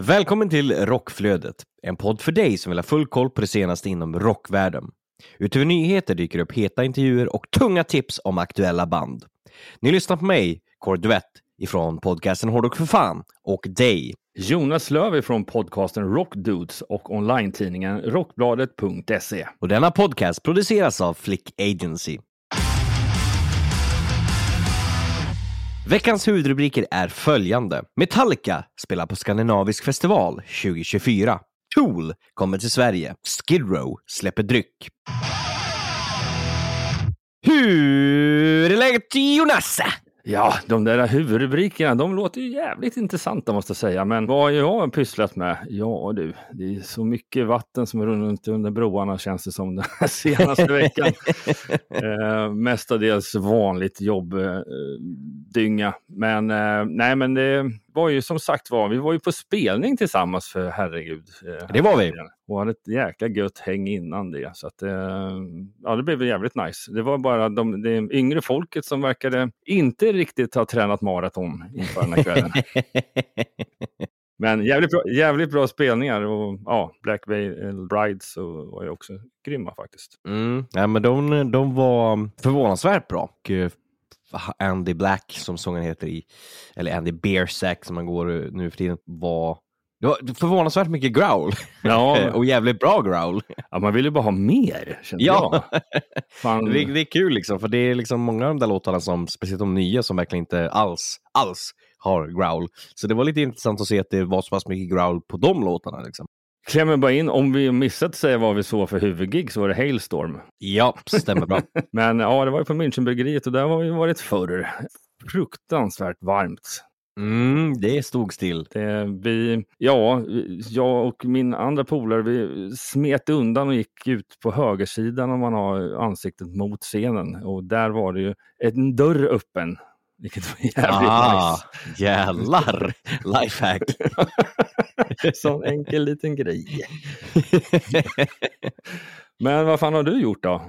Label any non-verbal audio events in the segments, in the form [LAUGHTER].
Välkommen till Rockflödet, en podd för dig som vill ha full koll på det senaste inom rockvärlden. Utöver nyheter dyker upp heta intervjuer och tunga tips om aktuella band. Ni lyssnar på mig, Kåre Duett, ifrån podcasten Hårdrock för fan, och dig. Jonas Löv från podcasten Rockdudes och online-tidningen rockbladet.se. Och denna podcast produceras av Flick Agency. Veckans huvudrubriker är följande. Metallica spelar på Skandinavisk festival 2024. Tool kommer till Sverige. Skid Row släpper dryck. Hur är läget Jonas? Ja, de där huvudrubrikerna, de låter ju jävligt intressanta måste jag säga. Men vad har jag pysslat med? Ja du, det är så mycket vatten som runnit under broarna känns det som den senaste veckan. [LAUGHS] eh, mestadels vanligt jobbdynga. men eh, nej, men det var ju som sagt var, vi var ju på spelning tillsammans för herregud. Eh, Det var vi. Och hade ett jäkla gött häng innan det. Så att, eh, ja, det blev jävligt nice. Det var bara de, det yngre folket som verkade inte riktigt ha tränat maraton inför den här kvällen. [LAUGHS] Men jävligt bra, jävligt bra spelningar och ja, Black Veil Brides och, var ju också grymma faktiskt. Mm. Ja, men de, de var förvånansvärt bra. Och, eh, Andy Black som sången heter i, eller Andy Bearsack som han går nu för tiden, var det var förvånansvärt mycket growl. Ja, [LAUGHS] och jävligt bra growl. ja man vill ju bara ha mer, kände Ja. jag. [LAUGHS] Det, det är kul liksom, för det är liksom många av de där låtarna, som, speciellt de nya, som verkligen inte alls, alls har growl. Så det var lite intressant att se att det var så pass mycket growl på de låtarna. Liksom. Klämmer bara in, om vi missat säga vad vi såg för huvudgig så var det Hailstorm. Ja, stämmer bra. [LAUGHS] Men ja, det var ju på Münchenbryggeriet och där har vi varit förr. Fruktansvärt varmt. Mm, det stod still. Det, vi, ja, jag och min andra polare vi smet undan och gick ut på högersidan om man har ansiktet mot scenen. Och där var det ju en dörr öppen. Vilket var jävligt Ah, nice. jävlar! Lifehack. [LAUGHS] Sån enkel liten grej. [LAUGHS] Men vad fan har du gjort då?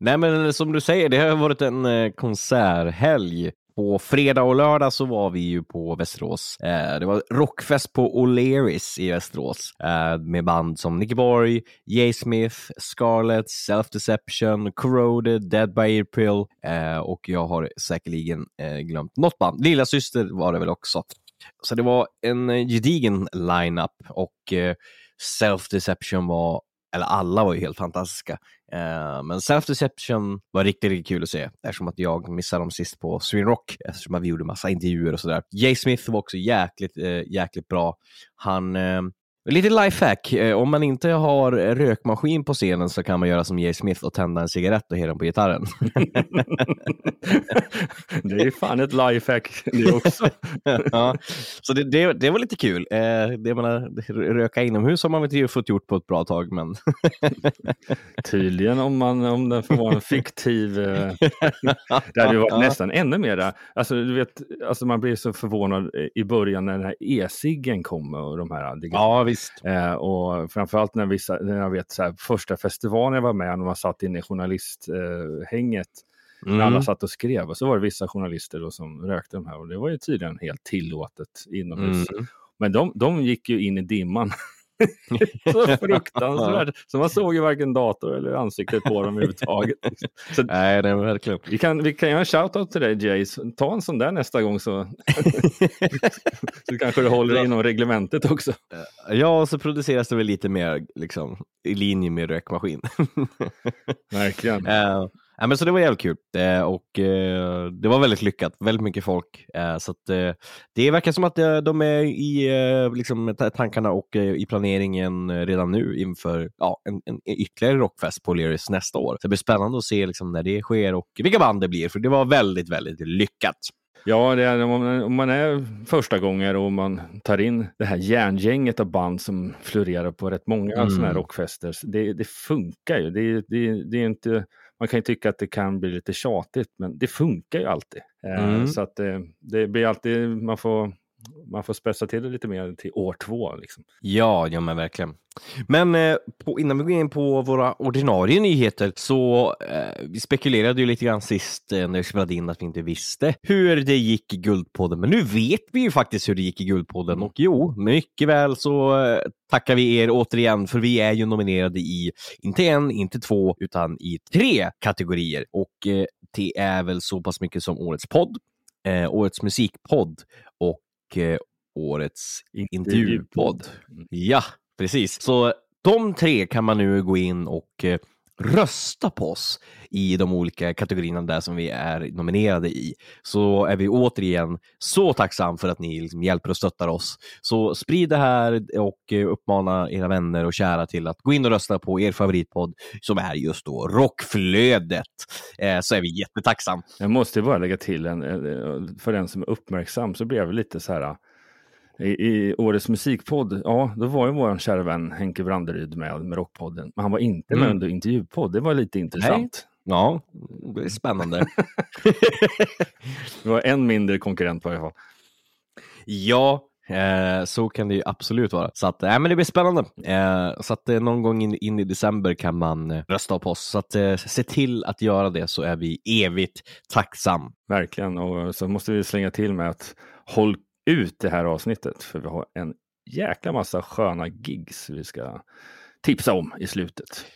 Nej men som du säger, det har varit en eh, konserthelg. På fredag och lördag så var vi ju på Västerås. Eh, det var rockfest på O'Learys i Västerås eh, med band som Nicky Borg, Jay Smith, Scarlett, Self Deception, Corroded, Dead by April eh, och jag har säkerligen eh, glömt något band. Lilla syster var det väl också. Så det var en eh, gedigen line-up och eh, Self Deception var eller alla var ju helt fantastiska. Eh, men Self Deception var riktigt, riktigt kul att se eftersom att jag missade dem sist på Sweden Rock eftersom att vi gjorde massa intervjuer och sådär. Jay Smith var också jäkligt, eh, jäkligt bra. Han eh, Lite lifehack, eh, om man inte har rökmaskin på scenen så kan man göra som Jay Smith och tända en cigarett och hela på gitarren. [LAUGHS] det är fan ett lifehack det också. [LAUGHS] ja, så det, det, det var lite kul. Eh, det menar, röka inomhus har man väl inte fått gjort på ett bra tag, men [LAUGHS] Tydligen om, man, om den får vara en fiktiv... Eh, det hade ju varit nästan ännu mera. Alltså, du vet, alltså man blir så förvånad i början när den här e-ciggen kommer och de här ja, visst. Eh, och framförallt när, vissa, när jag vet så här, första festivalen jag var med när man satt inne i journalisthänget när Mm. alla satt och skrev och så var det vissa journalister då som rökte de här och det var ju tydligen helt tillåtet inomhus. Mm. Men de, de gick ju in i dimman. [LAUGHS] [LAUGHS] så fruktansvärt. Så man såg ju varken dator eller ansiktet på dem överhuvudtaget. [LAUGHS] Så Nej, det var verkligen. vi kan, vi kan göra en shoutout till dig Jace. Ta en sån där nästa gång så, [LAUGHS] så kanske du håller inom reglementet också. Ja, och så produceras det väl lite mer liksom, i linje med rökmaskin. Verkligen. Eh, ja, men så det var jävligt kul Eh, och eh, det var väldigt lyckat, väldigt mycket folk. Eh, så det verkar som att de är i liksom, ta- tankarna och i planeringen redan nu inför ja, en, en ytterligare rockfest på Leris nästa år. Så det blir spännande att se liksom, när det sker och vilka band det blir, för det var väldigt, väldigt lyckat. Ja, är, om, man, är första gånger och man tar in det här järngänget av band som florerar på rätt många Mm. sådana här rockfester. Det, det funkar ju. Det, det, det är inte, man kan ju tycka att det kan bli lite tjatigt, men det funkar ju alltid. Eh, Mm. Så att det, det blir alltid, man får, man får spetsa till det lite mer till år två. Liksom. Ja, ja men verkligen. Men eh, på, innan vi går in på våra ordinarie nyheter så eh, vi spekulerade ju lite grann sist eh, när vi spelade in att vi inte visste hur det gick i Guldpodden. Men nu vet vi ju faktiskt hur det gick i Guldpodden och jo, mycket väl så eh, tackar vi er återigen för vi är ju nominerade i inte en, inte två, utan i tre kategorier och eh, det är väl så pass mycket som Årets podd, eh, Årets musikpodd och Årets intervjupodd. Ja, precis. Så de tre kan man nu gå in och eh, rösta på oss i de olika kategorierna där som vi är nominerade i. Så är vi återigen så tacksam för att ni liksom hjälper och stöttar oss. Så sprid det här och eh, uppmana era vänner och kära till att gå in och rösta på er favoritpodd som är just då Rockflödet. Eh, så är vi jättetacksam. Jag måste bara lägga till en, eh, eh, för den som är uppmärksam så blev jag lite så här i, i årets musikpodd, ja, då var ju vår kära vän Henke Branderyd med med Rockpodden, men han var inte med Mm. under intervjupodd. Det var lite intressant. Ja, det är spännande. [LAUGHS] Det var en mindre konkurrent på alla fall. Ja, eh, så kan det ju absolut vara. Så att, äh, men det blir spännande. Eh, så att eh, någon gång in, in i december kan man eh, rösta på oss. Så att eh, se till att göra det så är vi evigt tacksam. Verkligen, och så måste vi slänga till med att håll ut det här avsnittet, för vi har en jäkla massa sköna gigs vi ska tipsa om i slutet.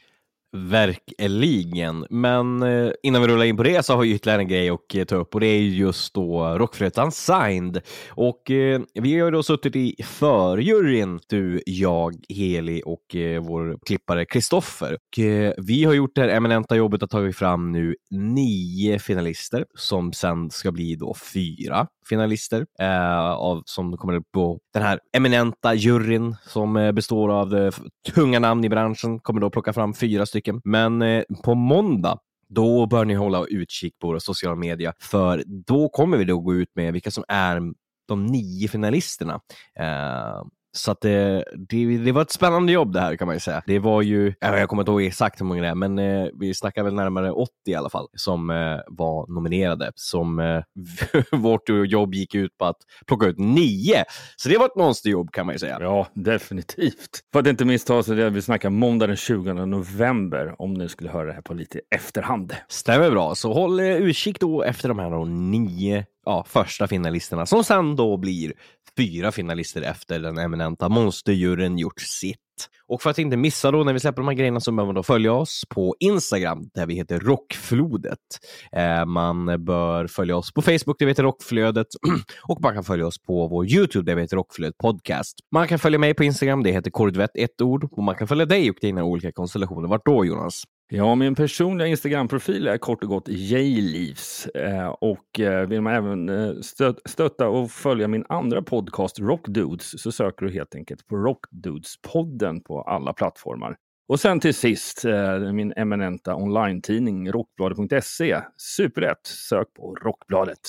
Verkligen. Men eh, innan vi rullar in på det så har vi ytterligare en grej att eh, ta upp och det är just då Rockflöjtan Signed. Och eh, vi har ju då suttit i förjuryn, du, jag, Heli och vår klippare Kristoffer. Och, vi har gjort det här eminenta jobbet att ta fram nu nio finalister som sen ska bli då fyra finalister eh, av, som kommer upp på den här eminenta juryn som består av eh, tunga namn i branschen, kommer då plocka fram fyra stycken. Men eh, på måndag då bör ni hålla utkik på våra sociala medier, för då kommer vi då gå ut med vilka som är de nio finalisterna. Eh, så att det, det, det var ett spännande jobb det här kan man ju säga. Det var ju, ja, jag kommer inte ihåg exakt hur många det är, men eh, vi snackar väl närmare 80 i alla fall som eh, var nominerade. Som eh, [LAUGHS] vårt jobb gick ut på att plocka ut nio. Så det var ett monsterjobb kan man ju säga. Ja, definitivt. För att inte missta sig, det vi snackar måndag den 20 november, om ni skulle höra det här på lite efterhand. Stämmer bra, så håll eh, utkik då efter de här då nio ja, första finalisterna som sen då blir fyra finalister efter den eminenta monsterjuryn gjort sitt. Och för att inte missa då när vi släpper de här grejerna så behöver man då följa oss på Instagram där vi heter Rockflodet. Eh, man bör följa oss på Facebook där vi heter Rockflödet [CLEARS THROAT] och man kan följa oss på vår YouTube där vi heter Rockflödet Podcast. Man kan följa mig på Instagram, det heter Kordvett ett ord och man kan följa dig och dina olika konstellationer. Vart då Jonas? Ja, min personliga Instagram-profil är kort och gott J-Leaves. Eh, och eh, vill man även eh, stötta och följa min andra podcast Rockdudes så söker du helt enkelt på Rockdudes-podden på alla plattformar. Och sen till sist min eminenta online-tidning rockbladet.se. Superlätt, sök på Rockbladet.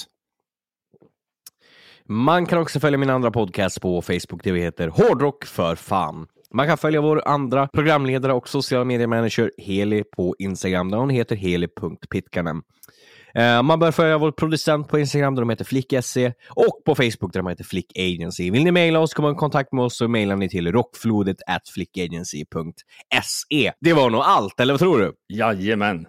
Man kan också följa min andra podcast på Facebook, det heter Hårdrock för fan. Man kan följa vår andra programledare och sociala mediemanager Heli på Instagram där hon heter heli.pitkanen. Eh, man bör följa vår producent på Instagram där de heter flick.se och på Facebook där de heter Flick Agency. Vill ni mejla oss, komma i kontakt med oss så mejlar ni till rockflodet at flickagency.se. Det var nog allt, eller vad tror du? Jajamän!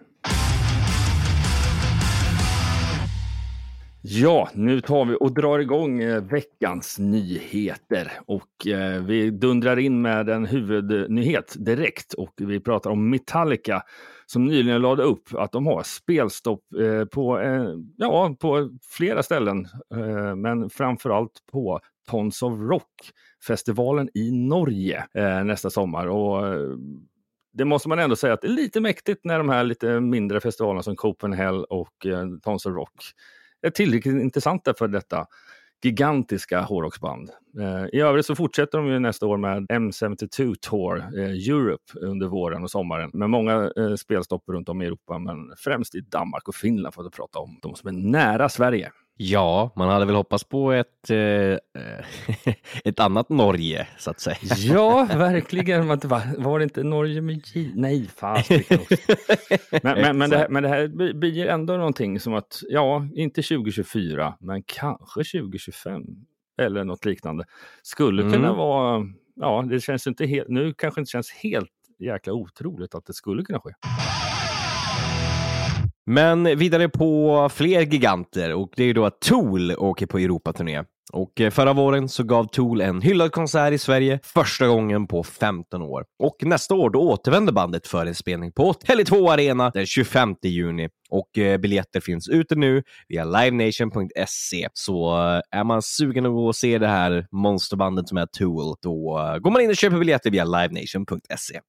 Ja, nu tar vi och drar igång eh, veckans nyheter. Och eh, vi dundrar in med en huvudnyhet direkt. Och vi pratar om Metallica som nyligen lade upp att de har spelstopp eh, på, eh, ja, på flera ställen, eh, men framförallt på Tons of Rock-festivalen i Norge eh, nästa sommar. Och, det måste man ändå säga att det är lite mäktigt när de här lite mindre festivalerna som Copenhagen och eh, Tons of Rock är tillräckligt intressanta för detta gigantiska hårdrocksband. Eh, I övrigt så fortsätter de ju nästa år med M72 Tour eh, Europe under våren och sommaren med många eh, spelstopp runt om i Europa men främst i Danmark och Finland för att prata om de som är nära Sverige. Ja, man hade väl hoppats på ett, eh, [LAUGHS] ett annat Norge, så att säga. Ja, verkligen. Var, det inte Norge med J? Nej, också. [LAUGHS] Men, men, men, det, här, men det här blir ändå någonting som att, ja, inte 2024, men kanske 2025 eller något liknande. Skulle mm. kunna vara, ja, det känns inte helt, nu kanske inte känns helt jäkla otroligt att det skulle kunna ske. Men vidare på fler giganter och det är ju då att Tool åker på Europaturné. Och eh, förra våren så gav Tool en hyllad konsert i Sverige första gången på 15 år. Och nästa år då återvänder bandet för en spelning på Tele2 Arena den 25 juni. Och eh, biljetter finns ute nu via livenation.se. Så eh, är man sugen att se det här monsterbandet som är Tool, då går man in och köper biljetter via livenation.se.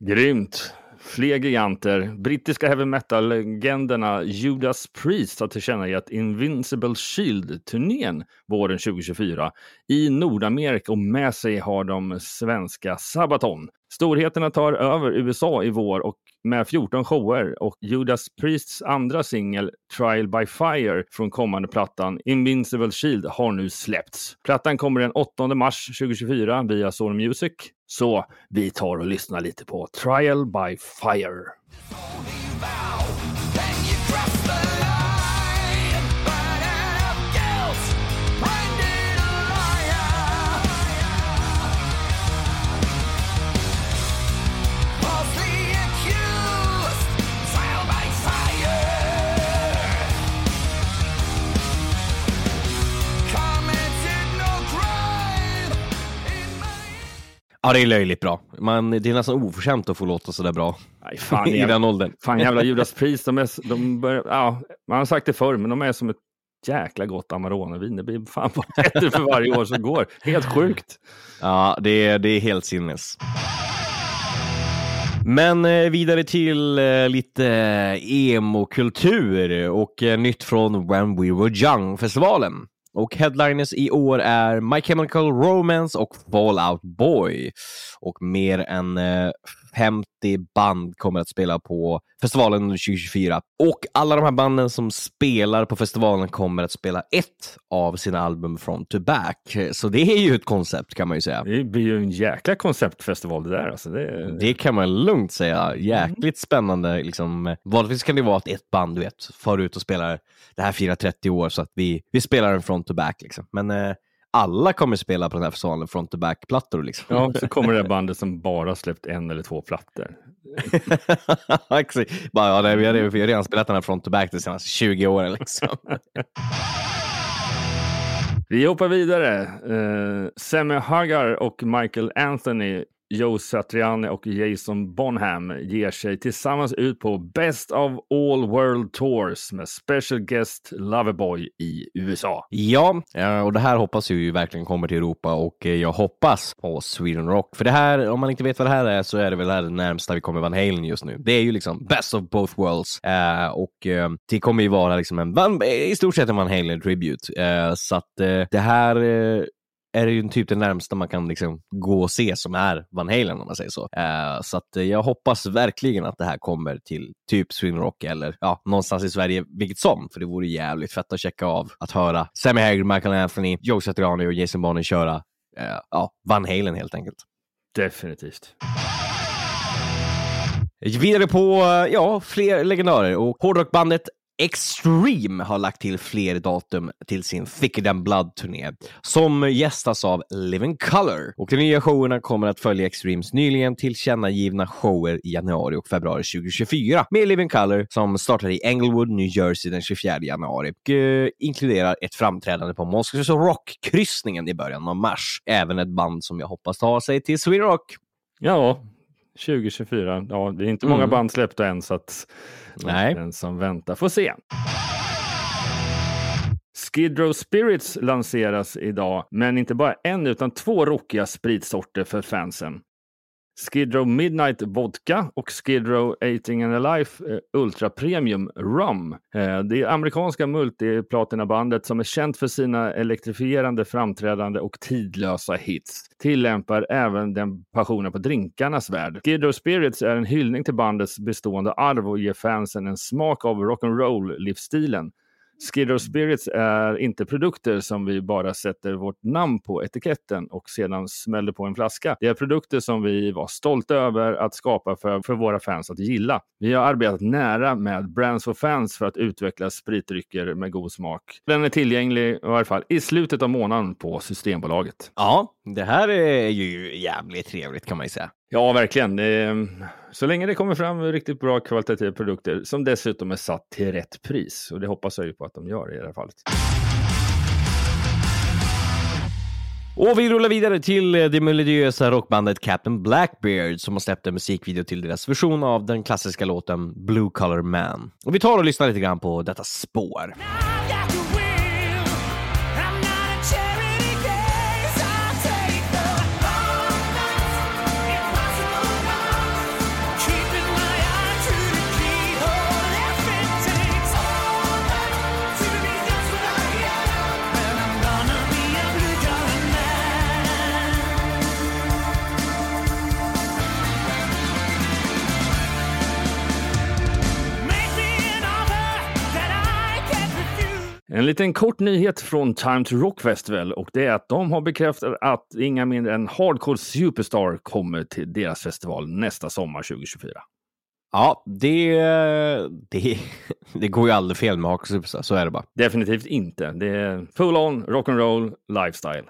Grymt! Fler giganter. Brittiska heavy metal-legenderna Judas Priest har tillkännagett Invincible Shield-turnén våren 2024 i Nordamerika och med sig har de svenska Sabaton. Storheterna tar över USA i vår och med 14 shower och Judas Priests andra singel Trial by Fire från kommande plattan Invincible Shield har nu släppts. Plattan kommer den 8 mars 2024 via Sony Music. Så vi tar och lyssnar lite på Trial by Fire. Ja, det är löjligt bra. Man, det är nästan oförskämt att få låta så där bra Nej, fan, [LAUGHS] i den åldern. Fan jävla Judas Priest, de är, de börjar, ja, man har sagt det förr, men de är som ett jäkla gott Amarone-vin. Det blir fan [LAUGHS] bättre för varje år som går. Helt sjukt. Ja, det är, det är helt sinnes. Men eh, vidare till eh, lite emo-kultur och eh, nytt från When We Were Young-festivalen. Och headliners i år är My Chemical Romance och Fall Out Boy. Och mer än eh, 50 eh, band kommer att spela på festivalen under 2024. Och alla de här banden som spelar på festivalen kommer att spela ett av sina album front to back. Så det är ju ett koncept kan man ju säga. Det blir ju en jäkla konceptfestival det där. Alltså det... det kan man lugnt säga. Jäkligt mm. spännande. Liksom. Vanligtvis kan det vara att ett band du vet, far ut och spelar det här firar 30 år så att vi, vi spelar en front to back. Liksom. Men eh, alla kommer spela på den här festivalen front to back-plattor. Liksom. Ja, så kommer det bandet som bara släppt en eller två plattor. [LAUGHS] bara, ja, nej, vi, har, vi har redan spelat den här front to back de senaste 20 åren. Liksom. vi hoppar vidare. Uh, Semi Hagar och Michael Anthony Joe Satriani och Jason Bonham ger sig tillsammans ut på Best of All World Tours med special guest Loverboy i USA. Ja, eh, och det här hoppas vi ju verkligen kommer till Europa och eh, jag hoppas på Sweden Rock. För det här, om man inte vet vad det här är så är det väl det, här det närmsta vi kommer Van Halen just nu. Det är ju liksom Best of Both Worlds eh, och det kommer ju vara liksom en, i stort sett en Van Halen tribute. Så att det här är det ju typ det närmsta man kan liksom gå och se som är Van Halen om man säger så. Uh, så att jag hoppas verkligen att det här kommer till typ Sweden Rock eller ja, någonstans i Sverige, vilket som. För det vore jävligt fett att checka av att höra Sammy Hagar, Michael Anthony, Joe Satriani och Jason Bonner köra uh, ja, Van Halen helt enkelt. Definitivt. Vidare på ja, fler legendarer och hårdrockbandet Extreme har lagt till fler datum till sin Thicker than Blood-turné som gästas av Living Color. Och de nya showerna kommer att följa Extremes nyligen tillkännagivna shower i januari och februari 2024 med Living Color som startar i Englewood, New Jersey den 24 januari och eh, inkluderar ett framträdande på Monsters Rock-kryssningen i början av mars. Även ett band som jag hoppas ta sig till Sweden Rock. Ja, 2024. Ja, det är inte många mm. band släppta än så att Nej. den som väntar får se. Skid Row Spirits lanseras idag, men inte bara en utan två rockiga spritsorter för fansen. Skid Row Midnight Vodka och Skid Row Eating and Alive eh, Ultra Premium Rum. Eh, det är amerikanska multiplatinabandet som är känt för sina elektrifierande framträdande och tidlösa hits. Tillämpar även den passionen på drinkarnas värld. Skid Row Spirits är en hyllning till bandets bestående arv och ger fansen en smak av rock'n'roll-livsstilen. Skid Row Spirits är inte produkter som vi bara sätter vårt namn på etiketten och sedan smäller på en flaska. Det är produkter som vi var stolta över att skapa för, för våra fans att gilla. Vi har arbetat nära med Brands for Fans för att utveckla spritdrycker med god smak. Den är tillgänglig i varje fall i slutet av månaden på Systembolaget. Ja, det här är ju jävligt trevligt kan man ju säga. Ja, verkligen. Det, så länge det kommer fram riktigt bra kvalitativa produkter som dessutom är satt till rätt pris. Och det hoppas jag ju på att de gör i det här fallet. Och vi rullar vidare till det melodiösa rockbandet Captain Blackbeard som har släppt en musikvideo till deras version av den klassiska låten Blue Collar Man. Och vi tar och lyssnar lite grann på detta spår. En liten kort nyhet från Time to Rock Festival och det är att de har bekräftat att inga mindre än Hardcore Superstar kommer till deras festival nästa sommar 2024. Ja, det, det, [LAUGHS] det går ju aldrig fel med Hardcore Superstar, så är det bara. Definitivt inte. Det är full on rock'n'roll lifestyle.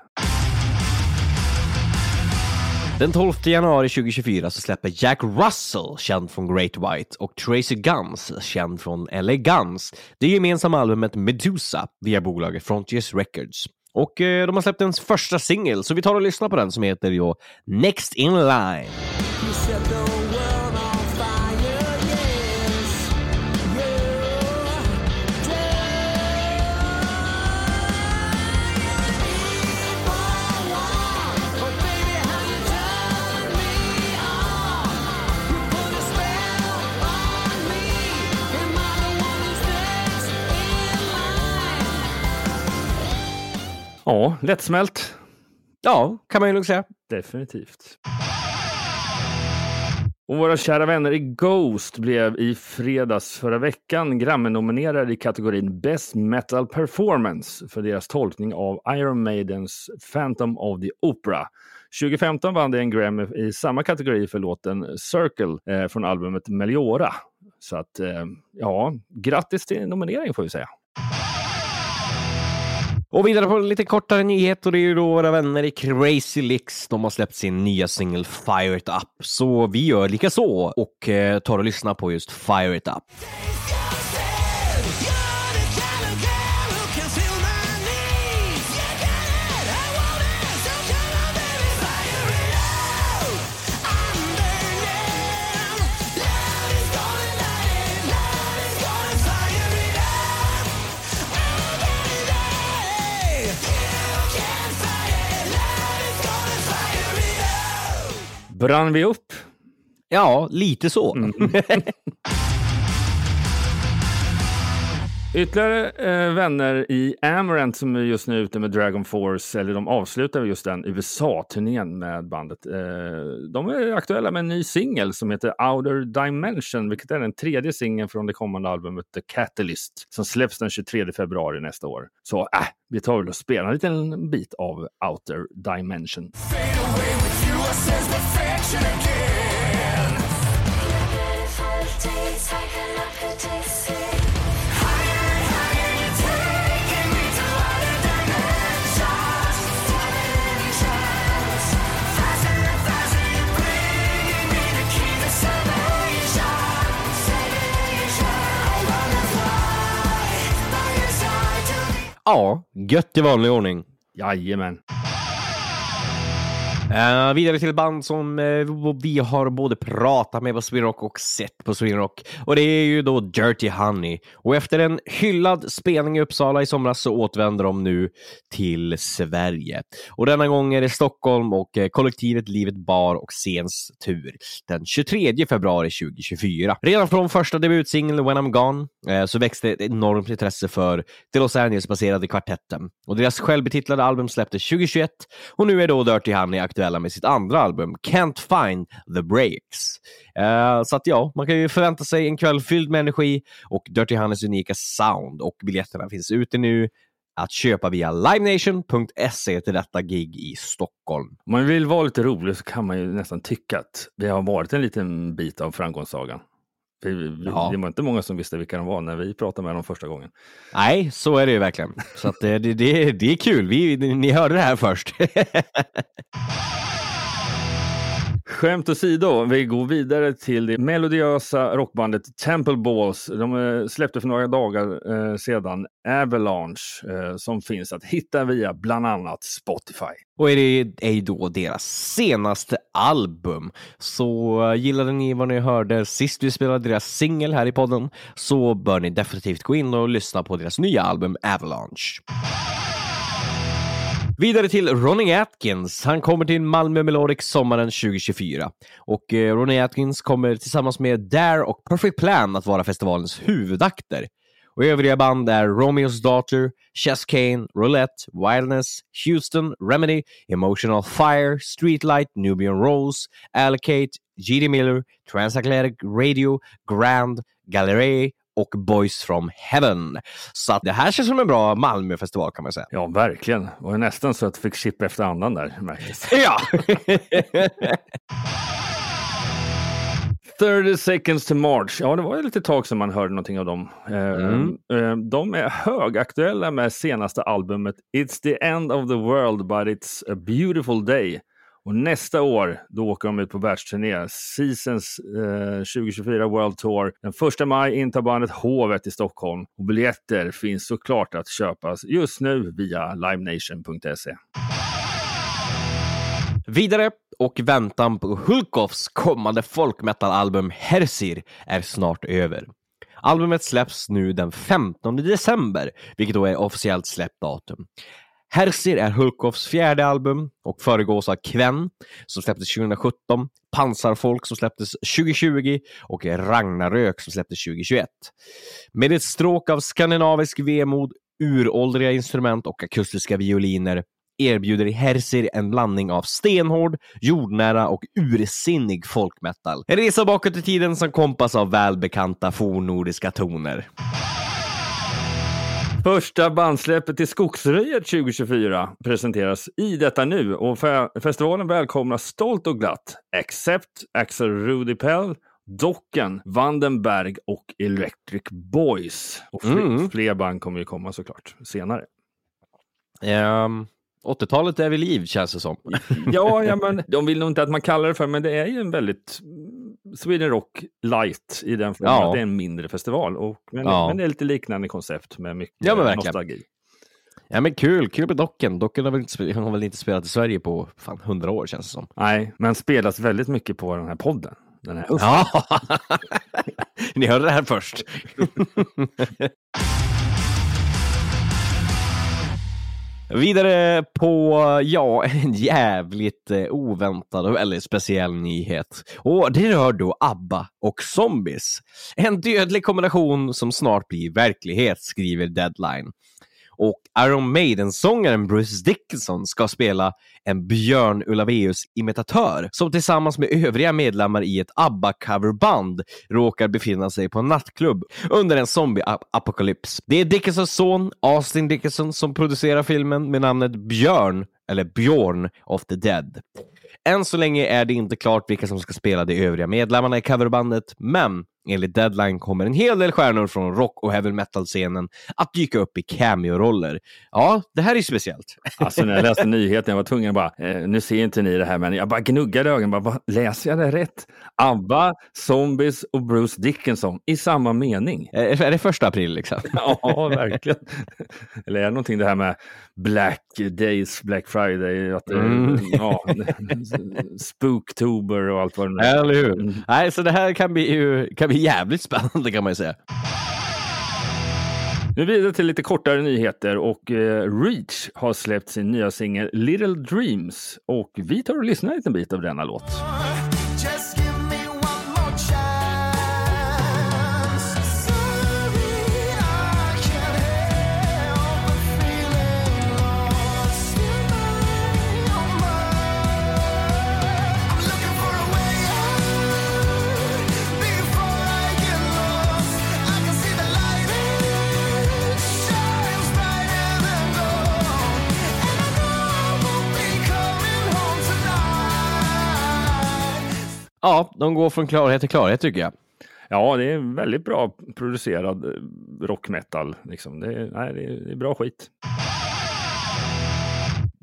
Den 12 januari 2024 så släpper Jack Russell, känd från Great White, och Tracy Guns, känd från LA Guns, det gemensamma albumet Medusa via bolaget Frontiers Records. Och eh, de har släppt en första singel, så vi tar och lyssnar på den som heter ju Next In Line. Ja, lättsmält. Ja, kan man ju nog säga. Definitivt. Och våra kära vänner i Ghost blev i fredags förra veckan Grammy-nominerade i kategorin Best Metal Performance för deras tolkning av Iron Maidens Phantom of the Opera. 2015 vann de en Grammy i samma kategori för låten Circle eh, från albumet Meliora. Så att, eh, ja, grattis till nomineringen får vi säga. Och vidare på lite kortare nyhet och det är ju då våra vänner i Crazy Licks. De har släppt sin nya singel Fire It Up. Så vi gör lika så och eh, tar och lyssnar på just Fire It Up. Brann vi upp? Ja, lite så. Mm. [LAUGHS] Ytterligare eh, vänner i Amarant som är just nu ute med Dragon Force, eller de avslutar just den USA-turnén med bandet. Eh, de är aktuella med en ny singel som heter Outer Dimension, vilket är den tredje singeln från det kommande albumet The Catalyst som släpps den 23 februari nästa år. Så äh, vi tar väl och spelar en liten bit av Outer Dimension. Ja, gött i vanlig ordning. Jajamän. Uh, vidare till band som uh, vi har både pratat med på Swinrock och sett på Swinrock. Och det är ju då Dirty Honey. Och efter en hyllad spelning i Uppsala i somras så återvänder de nu till Sverige. Och denna gång är det Stockholm och uh, kollektivet Livet Bar och Scens tur den 23 februari 2024. Redan från första debutsingeln When I'm Gone så växte ett enormt intresse för det Los Angeles-baserade kvartetten. Och deras självbetitlade album släpptes 2021 och nu är då Dirty Honey aktuell aktuella med sitt andra album Can't Find The Breaks. Uh, så att ja, man kan ju förvänta sig en kväll fylld med energi och Dirty Hannes unika sound och biljetterna finns ute nu att köpa via livenation.se till detta gig i Stockholm. Om man vill vara lite rolig så kan man ju nästan tycka att det har varit en liten bit av framgångssagan. Vi, ja. Det var inte många som visste vilka de var när vi pratade med dem första gången. Nej, så är det ju verkligen. Så det, det, det är kul. Vi, ni hörde det här först. [LAUGHS] Skämt åsido, vi går vidare till det melodiösa rockbandet Temple Balls. De eh, släppte för några dagar eh, sedan Avalanche eh, som finns att hitta via bland annat Spotify. Och är det är då deras senaste album. Så gillade ni vad ni hörde sist vi spelade deras singel här i podden så bör ni definitivt gå in och lyssna på deras nya album Avalanche. Vidare till Ronnie Atkins. Han kommer till Malmö Melodic sommaren 2024. Och eh, Ronnie Atkins kommer tillsammans med Dare och Perfect Plan att vara festivalens huvudakter. Och övriga band är Romeo's Daughter, Chess Kane, Roulette, Wildness, Houston, Remedy, Emotional Fire, Streetlight, Nubian Rose, Allocate, G.D. Miller, Transatlantic Radio, Grand, Gallery och Boys from Heaven. Så det här känns som en bra Malmöfestival kan man säga. Ja, verkligen. Det var nästan så att jag fick chip efter andan där. Märktes. [LAUGHS] Ja! 30 seconds to March. Ja, det var ju lite tag som man hörde någonting av dem. Eh, mm. Eh, de är högaktuella med senaste albumet It's the end of the world but it's a beautiful day. Och nästa år, då åker de ut på världsturné. Seasons eh, 2024 World Tour. Den första maj intar bandet Hovet i Stockholm. Och biljetter finns såklart att köpas just nu via livenation.se. Vidare och väntan på Hulkoffs kommande folkmetalalbum Hersir är snart över. Albumet släpps nu den 15 december, vilket då är officiellt släppdatum. Herzir är Hulkoffs fjärde album och föregås av Kven som släpptes 2017, Pansarfolk som släpptes 2020 och Ragnarök som släpptes 2021. Med ett stråk av skandinavisk vemod, uråldriga instrument och akustiska violiner erbjuder Herzir en blandning av stenhård, jordnära och ursinnig folkmetal. En resa bakåt i tiden som kompas av välbekanta fornnordiska toner. Första bandsläppet till Skogsröjet 2024 presenteras i detta nu och festivalen välkomnar stolt och glatt Accept, Axel Rudipell, Docken, Vandenberg och Electric Boys. Och fler, mm. fler band kommer ju komma såklart senare. Um, 80-talet är vid liv känns det som. ja, ja, [LAUGHS] men de vill nog inte att man kallar det för, men det är ju en väldigt Sweden Rock light i den formen. Ja. Det är en mindre festival, och, men, ja. men det är lite liknande koncept med mycket ja, men nostalgi. Ja men kul, kul med Docken. Docken har väl, inte, har väl inte spelat i Sverige på fan, 100 år känns det som. Nej, men spelas väldigt mycket på den här podden. Den här ja, [LAUGHS] ni hörde det här först. [LAUGHS] Vidare på, ja, [LAUGHS] en jävligt eh, oväntad oväntad eller speciell nyhet. Och det rör då ABBA och zombies. En dödlig kombination som snart blir verklighet, skriver Deadline och Iron Maiden-sångaren Bruce Dickinson ska spela en Björn Ulvaeus-imitatör som tillsammans med övriga medlemmar i ett ABBA-coverband råkar befinna sig på en nattklubb under en zombie-apokalyps. Det är Dickinsons son, Austin Dickinson, som producerar filmen med namnet Björn, eller Björn of the Dead. Än så länge är det inte klart vilka som ska spela de övriga medlemmarna i coverbandet, men Enligt Deadline kommer en hel del stjärnor från rock och heavy metal-scenen att dyka upp i cameo-roller. Ja, det här är speciellt. Alltså när jag läste nyheten, jag var tvungen att bara, eh, nu ser inte ni det här, men jag bara gnuggade ögonen, bara, läser jag det rätt? ABBA, Zombies och Bruce Dickinson i samma mening. Eh, Är det första april liksom? [LAUGHS] Ja, verkligen. Eller är det någonting det här med Black Days, Black Friday, att Mm. ja, [LAUGHS] Spooktober och allt vad det nu är. Eller hur? Mm. Nej, så det här kan bli, ju, kan bli jävligt spännande kan man ju säga. Nu vidare till lite kortare nyheter och eh, Reach har släppt sin nya singel Little Dreams och vi tar och lyssnar en liten bit av denna låt. Ja, de går från klarhet till klarhet tycker jag. Ja, det är väldigt bra producerad rockmetal. rock metal. Liksom. Det, är, nej, det, är, det är bra skit.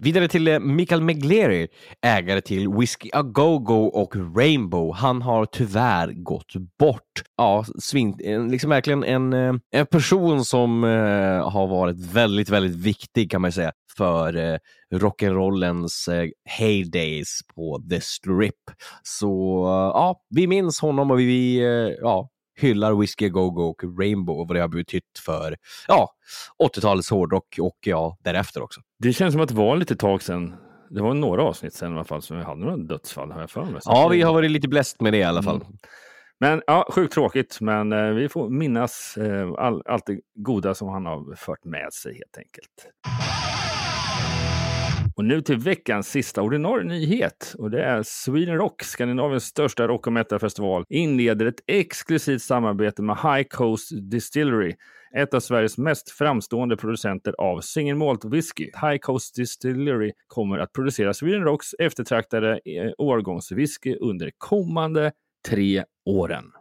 Vidare till eh, Mikael Megleri, ägare till Whiskey A Go Go och Rainbow. Han har tyvärr gått bort. Ja, svin, liksom verkligen en, eh, en person som eh, har varit väldigt, väldigt viktig kan man säga för eh, rock'n'rollens eh, heydays på The Strip. Så eh, ja, vi minns honom och vi eh, ja, hyllar Whiskey A Go Go och Rainbow och vad det har betytt för ja, 80-talets hårdrock och ja, därefter också. Det känns som att det var lite tag sedan. Det var några avsnitt sedan i alla fall som vi hade några dödsfall har jag för mig. Ja, vi har varit lite bläst med det i alla fall. Mm. Men ja, sjukt tråkigt, men eh, vi får minnas eh, all, allt det goda som han har fört med sig helt enkelt. Och nu till veckans sista ordinarie nyhet. Och det är Sweden Rock, Skandinaviens största rock och metalfestival, inleder ett exklusivt samarbete med High Coast Distillery, ett av Sveriges mest framstående producenter av single malt whisky. High Coast Distillery kommer att producera Sweden Rocks eftertraktade eh, årgångswhisky under kommande tre åren.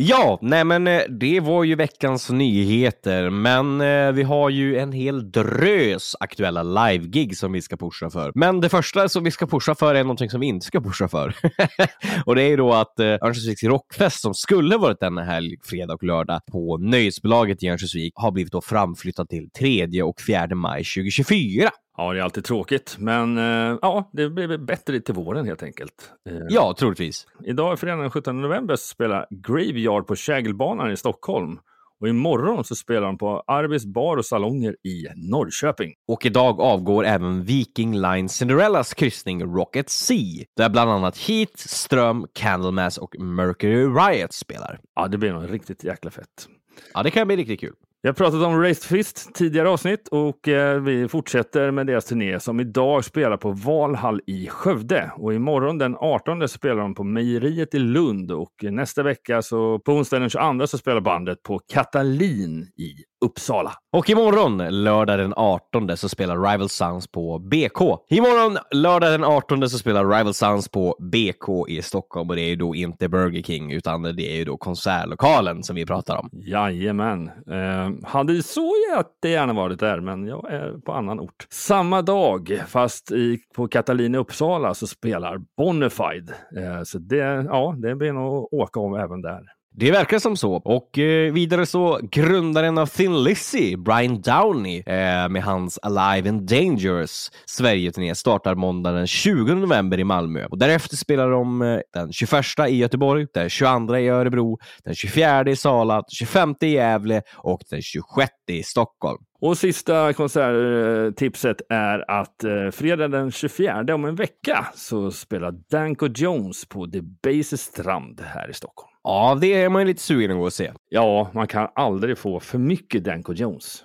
Ja, nej men eh, det var ju veckans nyheter, men eh, vi har ju en hel drös aktuella live-gig som vi ska pusha för. Men det första som vi ska pusha för är någonting som vi inte ska pusha för. [LAUGHS] och det är ju då att eh, Örnsköldsviks rockfest som skulle varit denna helg, fredag och lördag på Nöjesbolaget i Örnsköldsvik har blivit då framflyttad till 3 och 4 maj 2024. Ja, det är alltid tråkigt, men eh, ja, det blir bättre till våren helt enkelt. Eh, Ja, troligtvis. Idag, fredag den 17 november, så spelar Graveyard på Kägelbanan i Stockholm. Och imorgon så spelar de på Arbis bar och salonger i Norrköping. Och idag avgår även Viking Line Cinderellas kryssning Rocket Sea, där bland annat Heat, Ström, Candlemass och Mercury Riot spelar. Ja, det blir nog riktigt jäkla fett. Ja, det kan bli riktigt kul. Jag har pratat om Raised Fist tidigare avsnitt och eh, vi fortsätter med deras turné som idag spelar på Valhall i Skövde. Och imorgon den 18 spelar de på Mejeriet i Lund och nästa vecka så på onsdagen den 22 så spelar bandet på Katalin i Uppsala. Och imorgon, lördag den 18, så spelar Rival Sons på BK. Imorgon, lördag den 18, så spelar Rival Sons på BK i Stockholm och det är ju då inte Burger King utan det är ju då konsertlokalen som vi pratar om. Jajamän. Eh, hade så jättegärna varit där, men jag är på annan ort. Samma dag, fast i, på Katalin i Uppsala, så spelar Bonafide. Eh, så det, ja, det blir nog att åka om även där. Det verkar som så. Och eh, vidare så grundaren av Thin Lizzy, Brian Downey, eh, med hans Alive and Dangerous Sverige-turné startar måndagen den 20 november i Malmö. Och därefter spelar de eh, den 21 i Göteborg, den 22 i Örebro, den 24 i Sala, den 25 i Gävle och den 26 i Stockholm. Och sista konserttipset är att eh, fredag den 24 om en vecka så spelar Danko Jones på The Base Strand här i Stockholm. Ja, det är man ju lite sugen att gå och se. [LAUGHS] Ja, man kan aldrig få för mycket Danko Jones.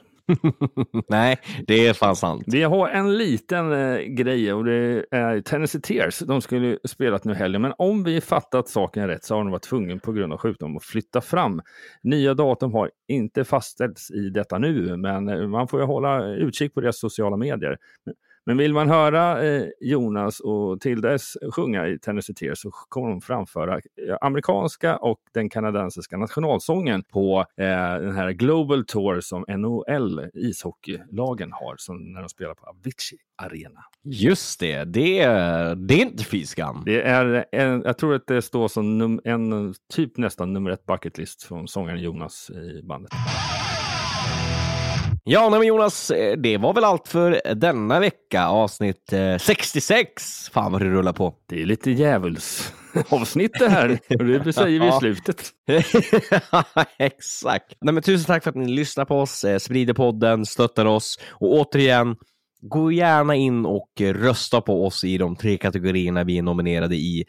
Nej, det är fan sant. Vi har en liten eh, grej och det är Tennessee Tears. De skulle ju spelat nu helgen, men om vi fattat saken rätt så har de varit tvungna på grund av sjukdom att flytta fram. Nya datum har inte fastställts i detta nu, men eh, man får ju hålla utkik på deras sociala medier. Men vill man höra eh, Jonas och Tildes sjunga i Tennessee Tears så kommer de framföra eh, amerikanska och den kanadensiska nationalsången på eh, den här Global Tour som NHL ishockeylagen har som när de spelar på Avicii Arena. Just det, det, är- det är inte fy skam. Det är en, jag tror att det står som num, en typ nästan nummer ett bucketlist från sångaren Jonas i bandet. Ja, nej, men Jonas, eh, det var väl allt för denna vecka, avsnitt eh, 66. Fan vad det rullar på. Det är lite djävulsavsnitt det här. [LAUGHS] Det säger vi i slutet. [LAUGHS] Exakt. Nej, men tusen tack för att ni lyssnar på oss, eh, sprider podden, stöttar oss och återigen, gå gärna in och rösta på oss i de tre kategorierna vi är nominerade i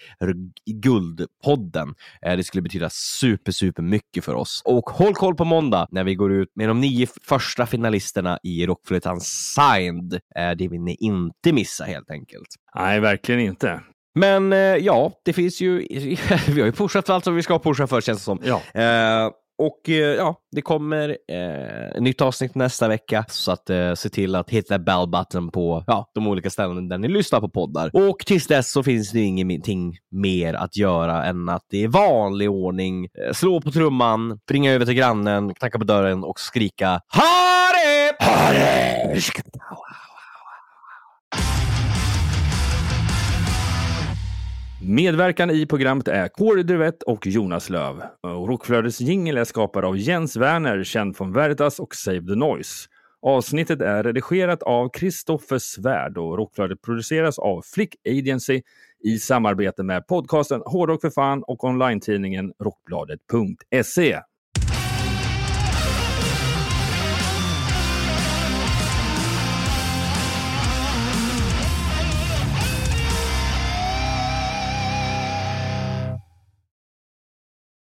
Guldpodden. Eh, Det skulle betyda super, super mycket för oss. Och håll koll på måndag när vi går ut med de nio första finalisterna i Rockflöjtan Signed. Eh, Det vill ni inte missa helt enkelt. Nej, verkligen inte. Men eh, ja, det finns ju, [LAUGHS] vi har ju pushat för allt som vi ska pusha för känns det som. Ja. Eh, och eh, ja, det kommer eh, ett nytt avsnitt nästa vecka, så att eh, se till att hitta bell button på ja, de olika ställen där ni lyssnar på poddar. Och tills dess så finns det ingenting mer att göra än att i vanlig ordning eh, slå på trumman, springa över till grannen, knacka på dörren och skrika HARE! HARE! Medverkan i programmet är Kåre Duvett och Jonas Löv. Och Rockflödets jingel är skapad av Jens Werner, känd från Veritas och Save the Noise. Avsnittet är redigerat av Kristoffer Svärd och Rockflödet produceras av Flick Agency i samarbete med podcasten Hårdrock för fan och online-tidningen Rockbladet.se.